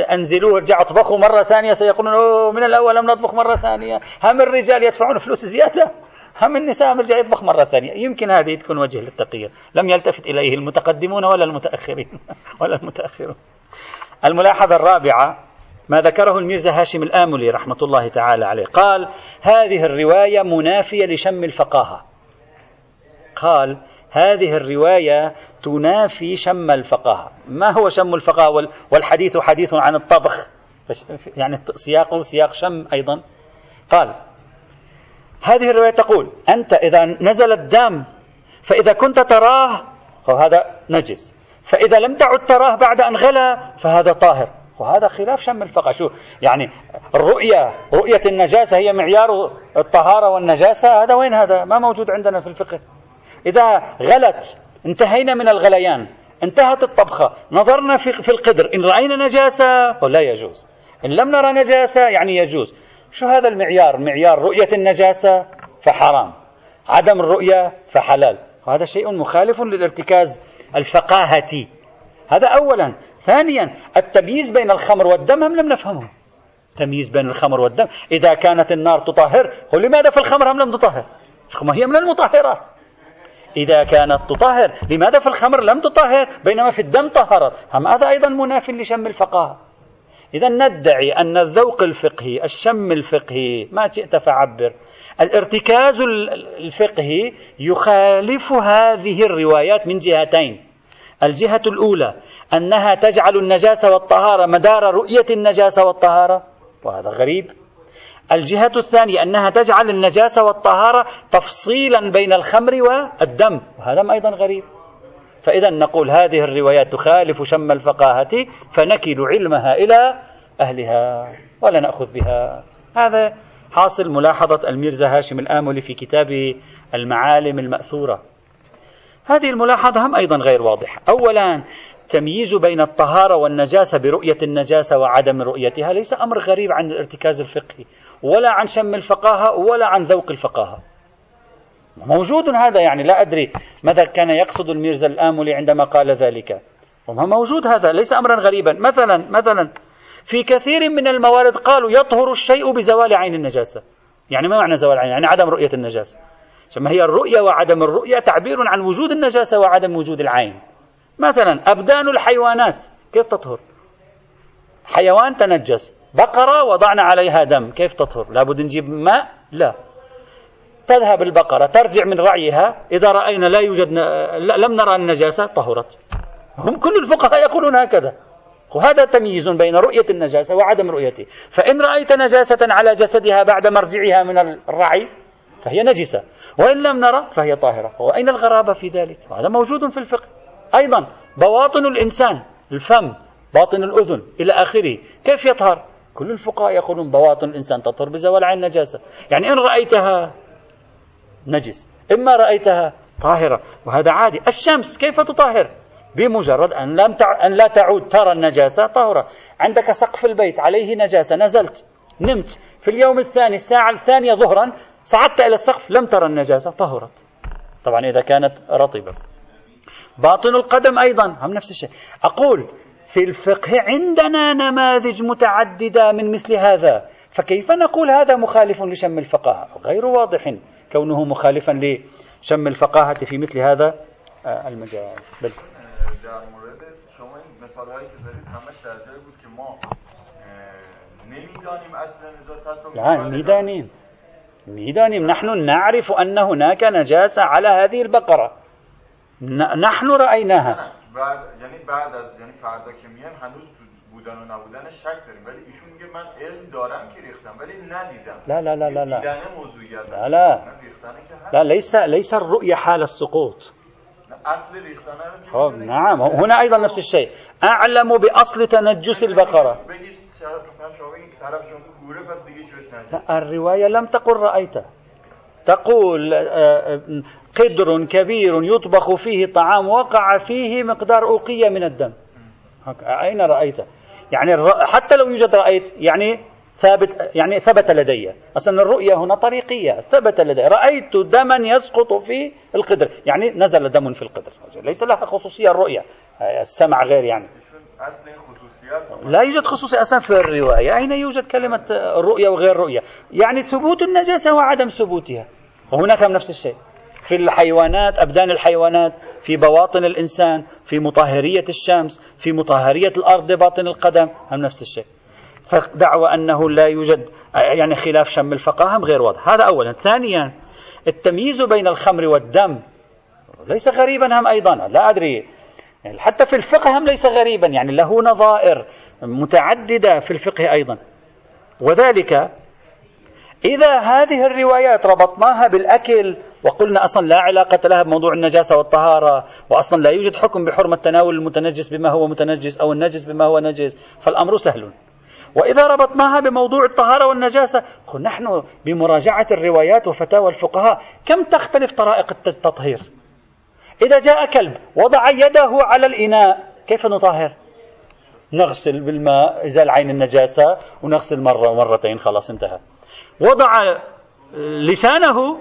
أنزلوه ارجعوا اطبخوا مرة ثانية سيقولون أوه من الأول لم نطبخ مرة ثانية. هم الرجال يدفعون فلوس زيادة هم النساء يرجع يطبخ مرة ثانية. يمكن هذه تكون وجه للتقية لم يلتفت إليه المتقدمون ولا المتأخرين ولا المتأخرون. الملاحظة الرابعة ما ذكره الميرزا هاشم الآملي رحمة الله تعالى عليه. قال هذه الرواية منافية لشم الفقاهة. قال هذه الرواية تنافي شم الفقاهة. ما هو شم الفقاهة؟ والحديث حديث عن الطبخ. يعني سياقه سياق شم أيضا. قال هذه الرواية تقول أنت إذا نزل الدم فإذا كنت تراه فهذا نجس. فإذا لم تعد تراه بعد أن غلى فهذا طاهر. وهذا خلاف شم الفقه شو؟ يعني الرؤية رؤية النجاسة هي معيار الطهارة والنجاسة. هذا وين هذا؟ ما موجود عندنا في الفقه. إذا غلت انتهينا من الغليان انتهت الطبخة نظرنا في, في القدر إن رأينا نجاسة لا يجوز. إن لم نرى نجاسة يعني يجوز. شو هذا المعيار؟ معيار رؤية النجاسة فحرام. عدم الرؤية فحلال. وهذا شيء مخالف للارتكاز الفقاهة. هذا أولا. ثانيا التمييز بين الخمر والدم هم لم نفهمه. تمييز بين الخمر والدم. إذا كانت النار تطهر قل لماذا في الخمر هم لم تطهر؟ ما هي من المطهرات؟ إذا كانت تطهر. لماذا في الخمر لم تطهر؟ بينما في الدم طهرت. هذا أيضا مناف لشم الفقهاء إذا ندعي أن الذوق الفقهي الشم الفقهي ما شئت فعبر. الارتكاز الفقهي يخالف هذه الروايات من جهتين. الجهة الأولى أنها تجعل النجاسة والطهارة مدار رؤية النجاسة والطهارة. وهذا غريب. الجهة الثانية أنها تجعل النجاسة والطهارة تفصيلا بين الخمر والدم وهذا أيضا غريب. فإذا نقول هذه الروايات تخالف شم الفقاهة فنكل علمها إلى أهلها ولا نأخذ بها. هذا حاصل ملاحظة الميرزا هاشم الآملي في كتاب المعالم المأثورة. هذه الملاحظة هم أيضا غير واضحة. أولا تمييز بين الطهارة والنجاسة برؤية النجاسة وعدم رؤيتها ليس أمر غريب عن الارتكاز الفقهي. ولا عن شم الفقاهة ولا عن ذوق الفقاهة. موجود هذا يعني لا أدري ماذا كان يقصد الميرزا الآملي عندما قال ذلك. وما موجود هذا ليس أمرا غريبا. مثلا مثلا في كثير من الموارد قالوا يطهر الشيء بزوال عين النجاسة. يعني ما معنى زوال عين؟ يعني عدم رؤية النجاسة. ثم هي الرؤية وعدم الرؤية تعبير عن وجود النجاسة وعدم وجود العين. مثلا أبدان الحيوانات كيف تطهر؟ حيوان تنجس. بقرة وضعنا عليها دم. كيف تطهر؟ لابد نجيب ماء؟ لا. تذهب البقرة ترجع من رعيها. إذا رأينا لا يوجد لم نرى النجاسة طهرت. هم كل الفقهاء يقولون هكذا. وهذا تمييز بين رؤية النجاسة وعدم رؤيته. فإن رأيت نجاسة على جسدها بعد مرجعها من الرعي فهي نجسة. وإن لم نرى فهي طاهرة. وأين الغرابة في ذلك؟ هذا موجود في الفقه. أيضا بواطن الإنسان الفم باطن الأذن إلى آخره كيف يطهر؟ كل الفقهاء يقولون بواطن الإنسان تطهر بزوال عين النجاسة يعني إن رأيتها نجس إما رأيتها طاهرة وهذا عادي. الشمس كيف تطهر؟ بمجرد أن, لم تع... أن لا تعود ترى النجاسة طهرة عندك سقف البيت عليه نجاسة نزلت نمت. في اليوم الثاني الساعة الثانية ظهرا صعدت إلى السقف لم ترى النجاسة طهرت. طبعا إذا كانت رطبة. باطن القدم أيضا هم نفس الشيء. أقول في الفقه عندنا نماذج متعددة من مثل هذا. فكيف نقول هذا مخالف لشم الفقهاء غير واضح. كونه مخالفا لشم الفقاهة في مثل هذا آه، المجال. بل. در مورد شما این مثال هایی که زدید همش در جایی بود که ما نمیدانیم اصل نجاست رو لا میدانیم. میدانیم. نحن نعرف أن هناك نجاسة على هذه البقرة. نحن رأيناها. بعد یعنی بعد از یعنی فردا که میان هنوز بودن و نبودن شک داریم. ولی ایشون میگه من علم دارم که ریختم ولی ندیدم. لا لا لا لا لا. دیدن موضوعیت. لا لا. لا ليس ليس الرؤية حال السقوط. خب نعم. هنا أيضا نفس الشيء أعلم بأصل تنجس البقرة لا الرواية لم تقل رأيته. تقول آه، آه، قدر كبير يطبخ فيه طعام وقع فيه مقدار أوقية من الدم. أين رأيته؟ يعني حتى لو يوجد رأيت يعني ثابت يعني ثبت لدي. أصلا الرؤية هنا طريقية ثبت لدي. رأيت دما يسقط في القدر. يعني نزل دم في القدر. ليس لها خصوصية الرؤية. السمع غير يعني. لا يوجد خصوصية أصلا في الرواية. أين يوجد كلمة الرؤية وغير رؤية؟ يعني ثبوت النجاسة وعدم ثبوتها. وهناك نفس الشيء. في الحيوانات أبدان الحيوانات في بواطن الإنسان في مطهرية الشمس في مطهرية الأرض باطن القدم هم نفس الشيء. فدعوى أنه لا يوجد يعني خلاف شم الفقاهة غير واضح. هذا أولا. ثانيا التمييز بين الخمر والدم ليس غريبا هم أيضا. لا أدري يعني حتى في الفقه هم ليس غريبا يعني له نظائر متعددة في الفقه أيضا. وذلك إذا هذه الروايات ربطناها بالأكل وقلنا أصلا لا علاقة لها بموضوع النجاسة والطهارة وأصلا لا يوجد حكم بحرمة تناول المتنجس بما هو متنجس أو النجس بما هو نجس فالأمر سهل. وإذا ربطناها بموضوع الطهارة والنجاسة نحن بمراجعة الروايات وفتاوى الفقهاء كم تختلف طرائق التطهير؟ إذا جاء كلب وضع يده على الإناء كيف نطهر؟ نغسل بالماء إزال عين النجاسة ونغسل مرة ومرتين خلاص انتهى. وضع لسانه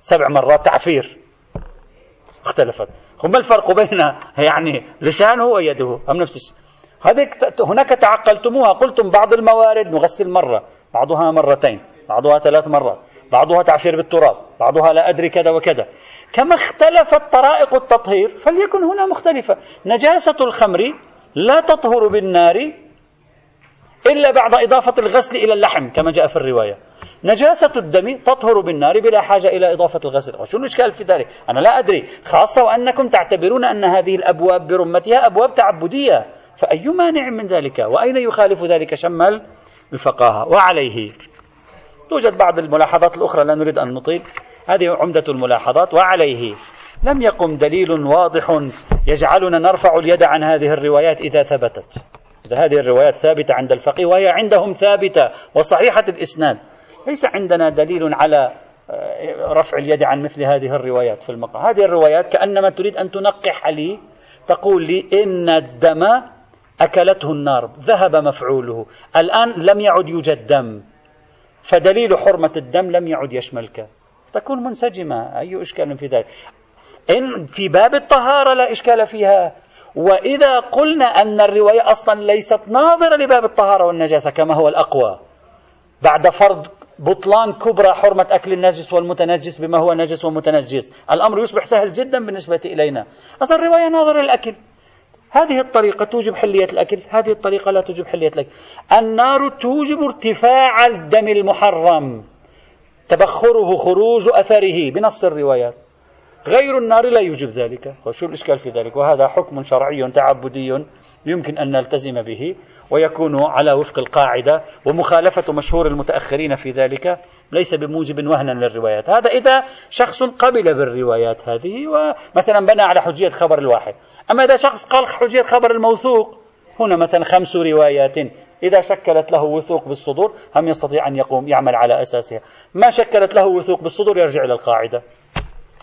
سبع مرات تعفير. اختلفت. ما الفرق بين يعني لسانه ويده؟ هم نفس الشيء؟ هذه هناك تعقلتموها. قلتم بعض الموارد نغسل مرة بعضها مرتين بعضها ثلاث مرات بعضها تعفير بالتراب بعضها لا أدري كذا وكذا. كما اختلفت طرائق التطهير فليكن هنا مختلفة. نجاسة الخمر لا تطهر بالنار إلا بعد إضافة الغسل إلى اللحم كما جاء في الرواية. نجاسة الدم تطهر بالنار بلا حاجة إلى إضافة الغسل. وشو الإشكال في ذلك؟ أنا لا أدري. خاصة وأنكم تعتبرون أن هذه الأبواب برمتها أبواب تعبدية. فأي مانع من ذلك؟ وأين يخالف ذلك شمل الفقاهة؟ وعليه. توجد بعض الملاحظات الأخرى لا نريد أن نطيل. هذه عمدة الملاحظات وعليه لم يقم دليل واضح يجعلنا نرفع اليد عن هذه الروايات إذا ثبتت. إذا هذه الروايات ثابتة عند الفقيه وهي عندهم ثابتة وصحيحة الإسناد. ليس عندنا دليل على آه، رفع اليد عن مثل هذه الروايات في المقام. هذه الروايات كأنما تريد أن تنقح لي تقول لي إن الدم أكلته النار ذهب مفعوله. الآن لم يعد يوجد دم فدليل حرمة الدم لم يعد يشملك. تكون منسجمة. أي إشكال في ذلك؟ إن في باب الطهارة لا إشكال فيها. وإذا قلنا أن الرواية أصلا ليست ناظرة لباب الطهارة والنجاسة كما هو الأقوى بعد فرض بطلان كبرى حرمة أكل النجس والمتنجس بما هو نجس ومتنجس الأمر يصبح سهل جدا بالنسبة إلينا. أصلا الرواية ناظرة للأكل. هذه الطريقة توجب حلية الأكل هذه الطريقة لا توجب حلية الأكل. النار توجب ارتفاع الدم المحرم. تبخره خروج أثره بنص الروايات. غير النار لا يوجب ذلك. وشو الإشكال في ذلك؟ وهذا حكم شرعي تعبدي يمكن أن نلتزم به ويكون على وفق القاعدة ومخالفة مشهور المتأخرين في ذلك. ليس بموجب وهنا للروايات. هذا إذا شخص قبل بالروايات هذه ومثلا بنى على حجية خبر الواحد. أما إذا شخص قال حجية خبر الموثوق هنا مثلا خمس روايات إذا شكلت له وثوق بالصدور هم يستطيع أن يقوم يعمل على أساسها. ما شكلت له وثوق بالصدور يرجع إلى القاعدة.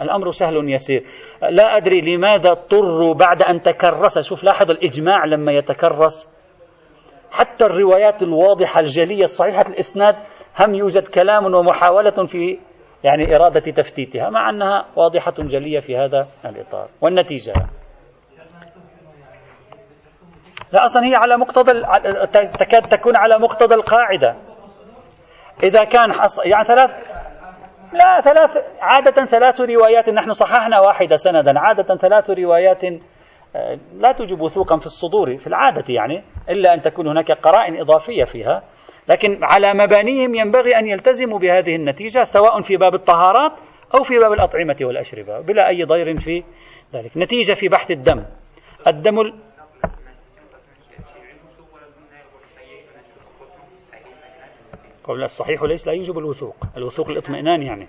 الأمر سهل يسير. لا أدري لماذا اضطروا بعد أن تكرس. شوف لاحظ الإجماع لما يتكرس. حتى الروايات الواضحة الجلية الصحيحة الإسناد هم يوجد كلام ومحاولة في يعني إرادة تفتيتها مع أنها واضحة جلية في هذا الإطار. والنتيجة؟ لا أصلا هي على مقتضى تكاد تكون على مقتضى القاعدة. إذا كان حص... يعني ثلاث لا ثلاث عادة ثلاث روايات نحن صححنا واحدة سندا. عادة ثلاث روايات آه، لا توجب وثوقا في الصدور في العادة يعني إلا أن تكون هناك قرائن إضافية فيها. لكن على مبانيهم ينبغي أن يلتزموا بهذه النتيجة سواء في باب الطهارات أو في باب الأطعمة والأشربة بلا أي ضير في ذلك. نتيجة في بحث الدم. الدم قول الصحيح ليس لا يوجب الوثوق. الوثوق الاطمئنان يعني.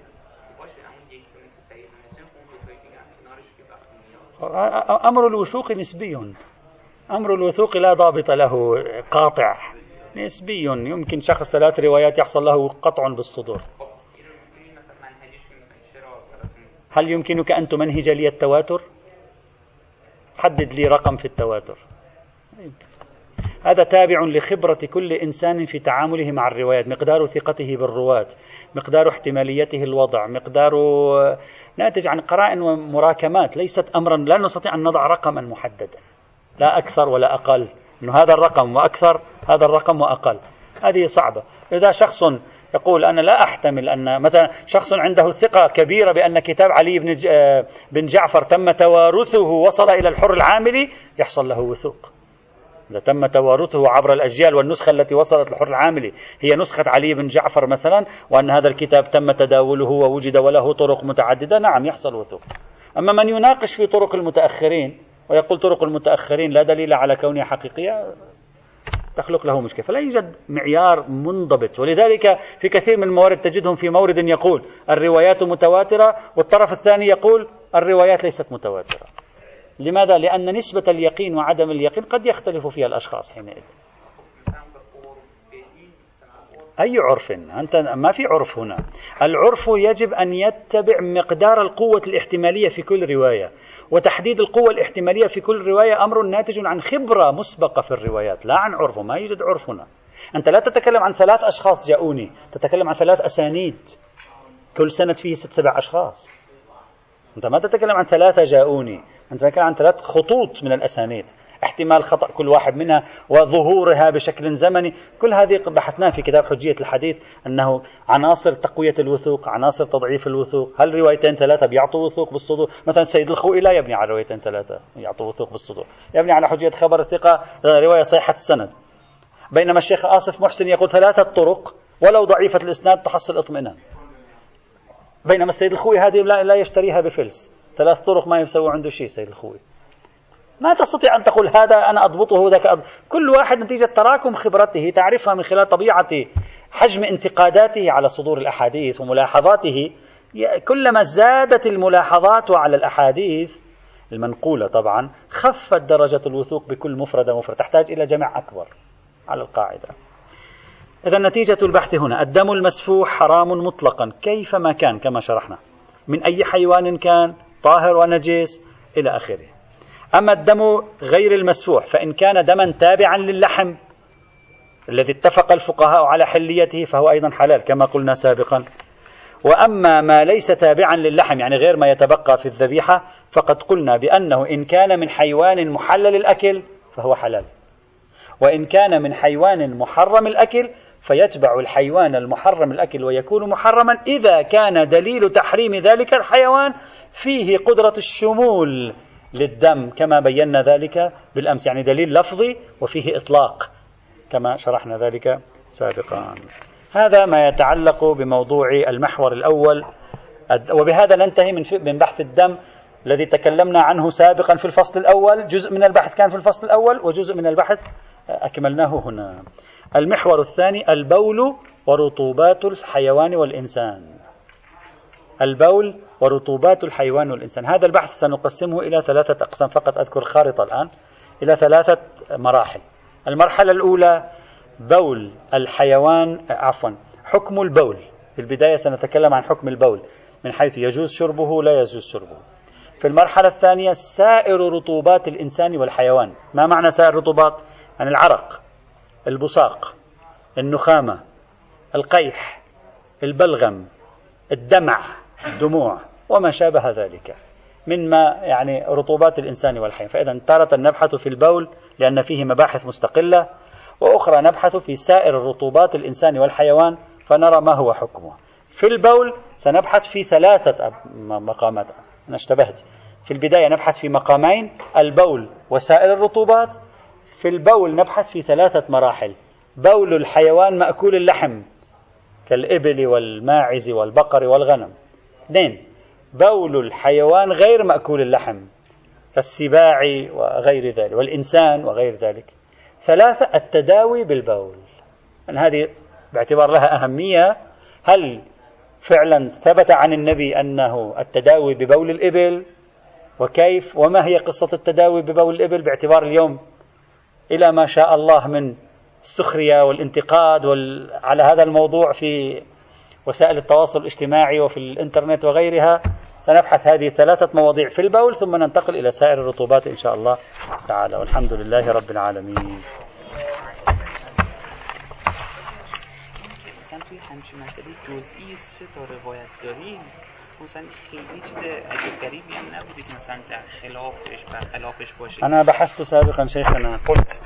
أمر الوثوق نسبي. أمر الوثوق لا ضابط له قاطع. نسبي. يمكن شخص ثلاث روايات يحصل له قطع بالصدور. هل يمكنك أن تمنهج لي التواتر؟ حدد لي رقم في التواتر. هذا تابع لخبرة كل إنسان في تعامله مع الروايات مقدار ثقته بالرواة مقدار احتماليته الوضع مقدار ناتج عن قرائن ومراكمات ليست أمرا لا نستطيع أن نضع رقما محددا. لا أكثر ولا أقل. أنه هذا الرقم وأكثر هذا الرقم وأقل. هذه صعبة. إذا شخص يقول أنا لا أحتمل أن مثلا شخص عنده ثقة كبيرة بأن كتاب علي بن بن جعفر تم توارثه وصل إلى الحر العاملي يحصل له وثوق. إذا تم توارثه عبر الأجيال والنسخة التي وصلت للحر العاملي. هي نسخة علي بن جعفر مثلا وأن هذا الكتاب تم تداوله ووجد وله طرق متعددة. نعم يحصل وثوق. أما من يناقش في طرق المتأخرين ويقول طرق المتأخرين لا دليل على كونها حقيقية تخلق له مشكلة. فلا يوجد معيار منضبط. ولذلك في كثير من الموارد تجدهم في مورد يقول الروايات متواترة والطرف الثاني يقول الروايات ليست متواترة. لماذا؟ لأن نسبة اليقين وعدم اليقين قد يختلف فيها الأشخاص حينئذ. أي عرف؟ أنت ما في عرف هنا. العرف يجب أن يتبع مقدار القوة الاحتمالية في كل رواية. وتحديد القوة الاحتمالية في كل رواية أمر ناتج عن خبرة مسبقة في الروايات لا عن عرف ما يوجد عرف هنا. أنت لا تتكلم عن ثلاث أشخاص جاءوني تتكلم عن ثلاث أسانيد. كل سند فيه ست سبع أشخاص. أنت ما تتكلم عن ثلاثة جاءوني. أنت تتكلم عن ثلاث خطوط من الأسانيد. احتمال خطأ كل واحد منها وظهورها بشكل زمني. كل هذه بحثناها في كتاب حجية الحديث أنه عناصر تقوية الوثوق عناصر تضعيف الوثوق. هل روايتين ثلاثة بيعطوا وثوق بالصدور؟ مثلا السيد الخوئي لا يبني على روايتين ثلاثة يعطوا وثوق بالصدور. يبني على حجية خبر الثقة رواية صحيحة السند. بينما الشيخ آصف محسن يقول ثلاثة طرق ولو ضعيفة الإسناد تحصل اطمئنان. بينما السيد الخوي هذه لا يشتريها بفلس. ثلاث طرق ما يسوي عنده شيء سيد الخوي. ما تستطيع أن تقول هذا أنا أضبطه ذاك أضبط. كل واحد نتيجة تراكم خبرته تعرفها من خلال طبيعة حجم انتقاداته على صدور الأحاديث وملاحظاته. كلما زادت الملاحظات على الأحاديث المنقولة طبعا خفت درجة الوثوق بكل مفردة مفردة. تحتاج إلى جمع أكبر على القاعدة. إذا نتيجة البحث هنا. الدم المسفوح حرام مطلقا. كيفما كان كما شرحنا. من أي حيوان كان؟ طاهر ونجس إلى آخره. أما الدم غير المسفوح فإن كان دما تابعا للحم الذي اتفق الفقهاء على حليته فهو أيضا حلال كما قلنا سابقا. وأما ما ليس تابعا للحم يعني غير ما يتبقى في الذبيحة فقد قلنا بأنه إن كان من حيوان محلل الأكل فهو حلال. وإن كان من حيوان محرم الأكل فيتبع الحيوان المحرم الأكل ويكون محرما إذا كان دليل تحريم ذلك الحيوان فيه قدرة الشمول للدم كما بينا ذلك بالأمس يعني دليل لفظي وفيه إطلاق كما شرحنا ذلك سابقا. هذا ما يتعلق بموضوع المحور الأول. وبهذا ننتهي من من بحث الدم الذي تكلمنا عنه سابقا في الفصل الأول. جزء من البحث كان في الفصل الأول وجزء من البحث أكملناه هنا. المحور الثاني البول ورطوبات الحيوان والإنسان. البول ورطوبات الحيوان والإنسان. هذا البحث سنقسمه إلى ثلاثة أقسام. فقط أذكر خارطة الآن. إلى ثلاثة مراحل. المرحلة الأولى بول الحيوان عفوا حكم البول. في البداية سنتكلم عن حكم البول من حيث يجوز شربه لا يجوز شربه. في المرحلة الثانية سائر رطوبات الإنسان والحيوان. ما معنى سائر الرطوبات؟ يعني العرق. البصاق النخامة القيح البلغم الدمع الدموع وما شابه ذلك مما يعني رطوبات الإنسان والحيوان فإذا تارة نبحث في البول لأن فيه مباحث مستقلة وأخرى نبحث في سائر رطوبات الإنسان والحيوان فنرى ما هو حكمه. في البول سنبحث في ثلاثة مقامات. أنا اشتبهت. في البداية نبحث في مقامين البول وسائر الرطوبات في البول نبحث في ثلاثة مراحل. بول الحيوان مأكول اللحم كالإبل والماعز والبقر والغنم. اثنين بول الحيوان غير مأكول اللحم كالسباع وغير ذلك والإنسان وغير ذلك. ثلاثة التداوي بالبول. أن هذه باعتبار لها أهمية. هل فعلا ثبت عن النبي أنه التداوي ببول الإبل؟ وكيف؟ وما هي قصة التداوي ببول الإبل باعتبار اليوم؟ إلى ما شاء الله من السخرية والانتقاد وال... على هذا الموضوع في وسائل التواصل الاجتماعي وفي الإنترنت وغيرها. سنبحث هذه ثلاثة مواضيع في البول ثم ننتقل إلى سائر الرطوبات إن شاء الله تعالى. والحمد لله رب العالمين. همچین مسئله جزئی سه تا روایت داریم مثلا خیلی چیز عجب غریبی هم نبوده که مثلا در خلافش برخلافش باشه. أنا بحثت سابقا شيخنا قلت.